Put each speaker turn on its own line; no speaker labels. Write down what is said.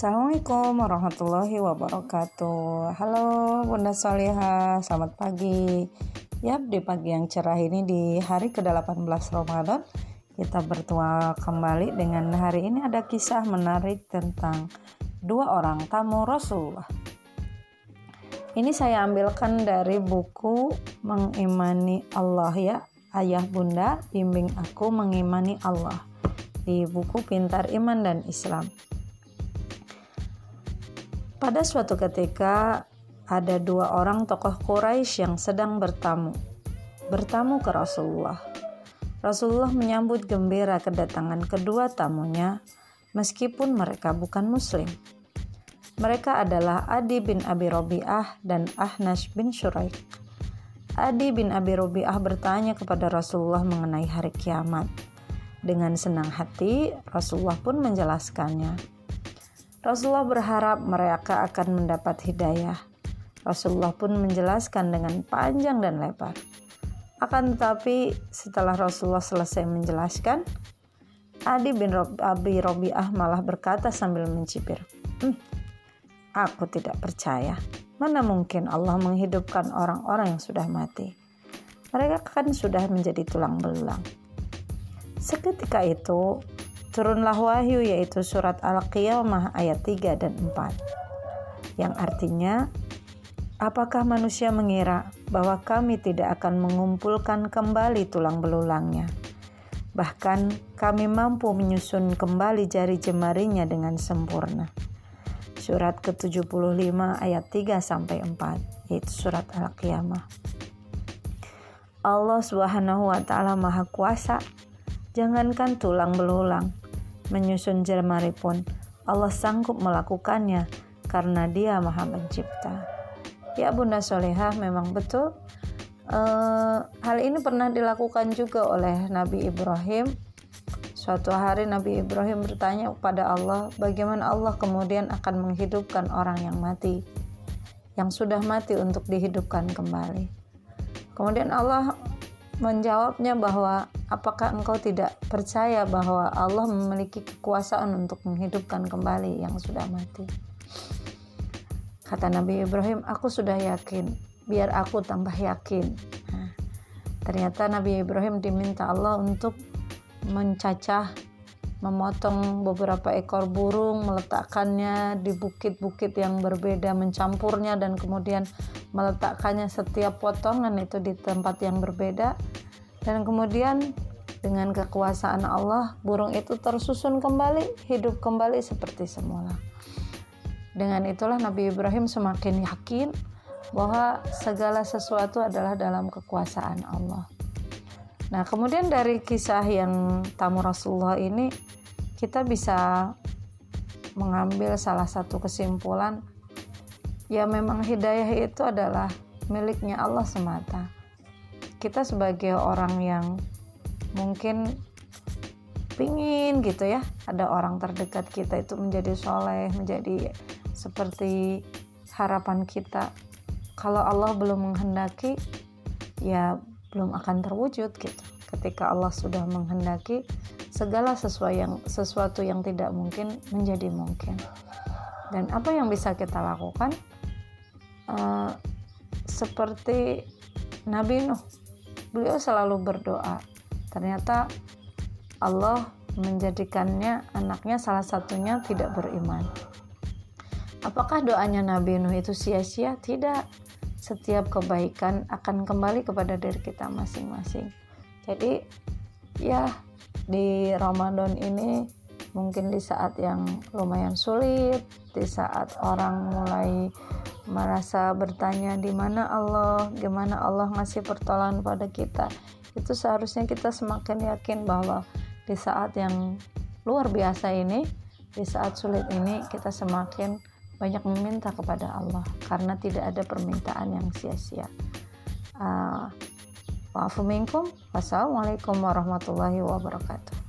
Assalamualaikum warahmatullahi wabarakatuh. Halo Bunda Soleha, selamat pagi. Yap, di pagi yang cerah ini di hari ke-18 Ramadan Kita bertua kembali dengan hari ini ada kisah menarik tentang dua orang tamu Rasulullah. Ini saya ambilkan dari buku Mengimani Allah ya. Ayah Bunda, bimbing aku mengimani Allah. Di buku Pintar Iman dan Islam. Pada suatu ketika ada dua orang tokoh Quraisy yang sedang bertamu. Bertamu ke Rasulullah. Rasulullah menyambut gembira kedatangan kedua tamunya meskipun mereka bukan muslim. Mereka adalah Adi bin Abi Robi'ah dan Ahnash bin Shuraik. Adi bin Abi Robi'ah bertanya kepada Rasulullah mengenai hari kiamat. Dengan senang hati, Rasulullah pun menjelaskannya. Rasulullah berharap mereka akan mendapat hidayah. Rasulullah pun menjelaskan dengan panjang dan lebar. Akan tetapi setelah Rasulullah selesai menjelaskan, Adi bin Abi Robiah malah berkata sambil mencibir, hm, Aku tidak percaya. Mana mungkin Allah menghidupkan orang-orang yang sudah mati. Mereka kan sudah menjadi tulang belulang. Seketika itu, turunlah wahyu yaitu surat Al-Qiyamah ayat 3 dan 4 yang artinya apakah manusia mengira bahwa kami tidak akan mengumpulkan kembali tulang belulangnya? Bahkan kami mampu menyusun kembali jari jemarinya dengan sempurna. Surat ke-75 ayat 3 sampai 4 yaitu surat Al-Qiyamah. Allah Subhanahu wa taala Maha Kuasa jangankan tulang belulang menyusun jemari pun Allah sanggup melakukannya karena dia maha pencipta. Ya Bunda Solehah memang betul uh, hal ini pernah dilakukan juga oleh Nabi Ibrahim. Suatu hari Nabi Ibrahim bertanya kepada Allah bagaimana Allah kemudian akan menghidupkan orang yang mati yang sudah mati untuk dihidupkan kembali. Kemudian Allah menjawabnya bahwa apakah engkau tidak percaya bahwa Allah memiliki kekuasaan untuk menghidupkan kembali yang sudah mati? Kata Nabi Ibrahim, aku sudah yakin, biar aku tambah yakin. Nah, ternyata Nabi Ibrahim diminta Allah untuk mencacah, memotong beberapa ekor burung, meletakkannya di bukit-bukit yang berbeda, mencampurnya dan kemudian meletakkannya setiap potongan itu di tempat yang berbeda. Dan kemudian dengan kekuasaan Allah burung itu tersusun kembali hidup kembali seperti semula. Dengan itulah Nabi Ibrahim semakin yakin bahwa segala sesuatu adalah dalam kekuasaan Allah nah kemudian dari kisah yang tamu Rasulullah ini kita bisa mengambil salah satu kesimpulan ya memang hidayah itu adalah miliknya Allah semata. Kita sebagai orang yang mungkin pingin gitu ya, ada orang terdekat kita itu menjadi soleh, menjadi seperti harapan kita. Kalau Allah belum menghendaki, ya belum akan terwujud gitu. Ketika Allah sudah menghendaki, segala sesuatu yang sesuatu yang tidak mungkin menjadi mungkin. Dan apa yang bisa kita lakukan? Eh, seperti Nabi Nuh beliau selalu berdoa ternyata Allah menjadikannya anaknya salah satunya tidak beriman apakah doanya Nabi Nuh itu sia-sia tidak setiap kebaikan akan kembali kepada diri kita masing-masing jadi ya di Ramadan ini mungkin di saat yang lumayan sulit di saat orang mulai merasa bertanya di mana Allah, gimana Allah ngasih pertolongan pada kita. Itu seharusnya kita semakin yakin bahwa di saat yang luar biasa ini, di saat sulit ini kita semakin banyak meminta kepada Allah karena tidak ada permintaan yang sia-sia. Uh, Wassalamualaikum warahmatullahi wabarakatuh.